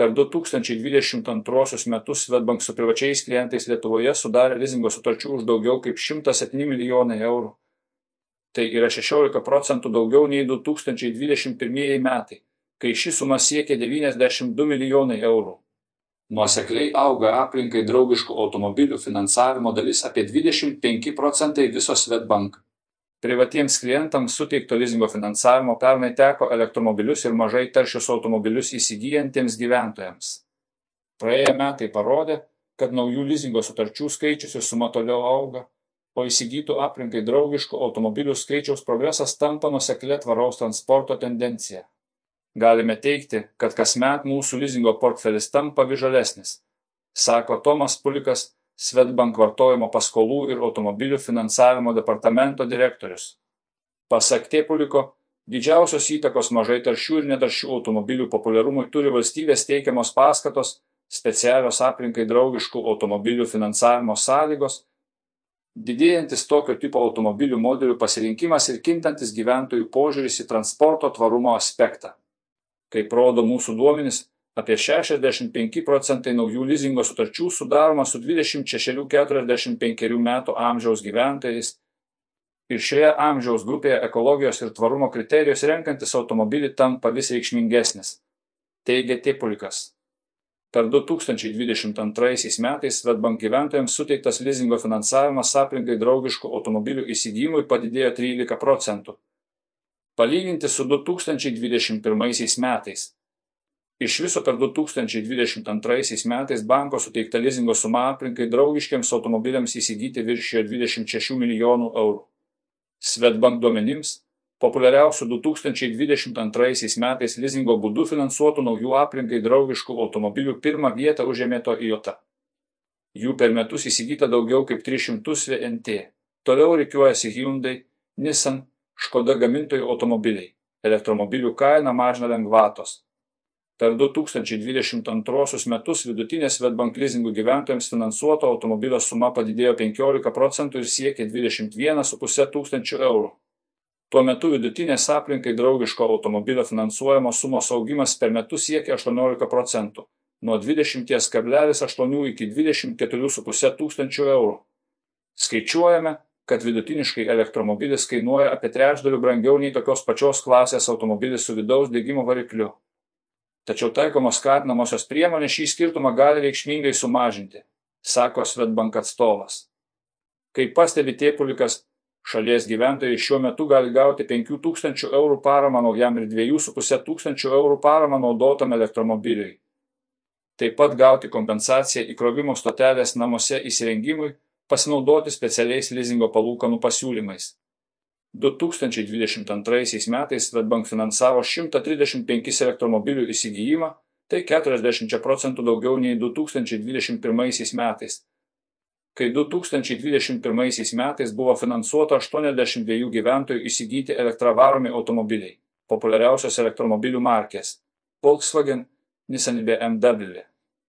Per 2022 metus Svetbank su privačiais klientais Lietuvoje sudarė lizingo sutarčių už daugiau kaip 107 milijonai eurų. Tai yra 16 procentų daugiau nei 2021 metai, kai ši suma siekia 92 milijonai eurų. Nuosekliai auga aplinkai draugiškų automobilių finansavimo dalis apie 25 procentai viso Svetbank. Privatiems klientams suteikto lizingo finansavimo pernai teko elektromobilius ir mažai taršius automobilius įsigijantiems gyventojams. Praėję metai parodė, kad naujų lizingo sutarčių skaičius ir suma toliau auga, o įsigytų aplinkai draugiškų automobilių skaičiaus progresas tampa nuseklė tvaraus transporto tendencija. Galime teikti, kad kasmet mūsų lizingo portfelis tampa vis žalesnis, sako Tomas Pulikas, Svetbank vartojimo paskolų ir automobilių finansavimo departamento direktorius. Pasak Tėpuliko, didžiausios įtakos mažai taršių ir netaršių automobilių populiarumui turi valstybės teikiamos paskatos, specialios aplinkai draugiškų automobilių finansavimo sąlygos, didėjantis tokio tipo automobilių modelių pasirinkimas ir kintantis gyventojų požiūris į transporto tvarumo aspektą. Kaip rodo mūsų duomenys, apie 65 procentai naujų lizingo sutarčių sudaroma su 26-45 metų amžiaus gyventojais ir šioje amžiaus grupėje ekologijos ir tvarumo kriterijus renkantis automobilį tampa vis reikšmingesnis, teigia Tėpulikas. Per 2022 metais Svetbank gyventojams suteiktas lizingo finansavimas aplinkai draugiškų automobilių įsigijimui padidėjo 13 procentų palyginti su 2021 metais. Iš viso per 2022 metais banko suteikta lizingo suma aplinkai draugiškiams automobiliams įsigyti viršijo 26 milijonų eurų. Svetbank duomenims, populiariausių 2022 metais lizingo būdu finansuotų naujų aplinkai draugiškų automobilių pirmą vietą užėmė Toyota. Jų per metus įsigyta daugiau kaip 300 VNT. Toliau reikiuojasi Hyundai, Nissan, Škoda gamintojų automobiliai. Elektromobilių kainą mažina lengvatos. Per 2022 metus vidutinė Svetbank lizingų gyventojams finansuoto automobilio suma padidėjo 15 procentų ir siekė 21,5 tūkstančių eurų. Tuo metu vidutinės aplinkai draugiško automobilio finansuojamo sumos augimas per metus siekia 18 procentų - nuo 20,8 iki 24,5 tūkstančių eurų. Skaičiuojame, kad vidutiniškai elektromobilis kainuoja apie trečdaliu brangiau nei tokios pačios klasės automobilis su vidaus degimo varikliu. Tačiau taikomos skatinamosios priemonės šį skirtumą gali reikšmingai sumažinti, sako Svetbank atstovas. Kaip pastebi Tėpulikas, šalies gyventojai šiuo metu gali gauti 5000 eurų paramą naujam ir 2,5 tūkstančių eurų paramą naudotam elektromobiliui. Taip pat gauti kompensaciją įkrovimo stotelės namuose įsirengimui pasinaudoti specialiais lizingo palūkanų pasiūlymais. 2022 metais Svetbank finansavo 135 elektromobilių įsigijimą, tai 40 procentų daugiau nei 2021 metais, kai 2021 metais buvo finansuota 82 gyventojų įsigyti elektravaromi automobiliai, populiariausios elektromobilių markės - Volkswagen, Nissan BMW.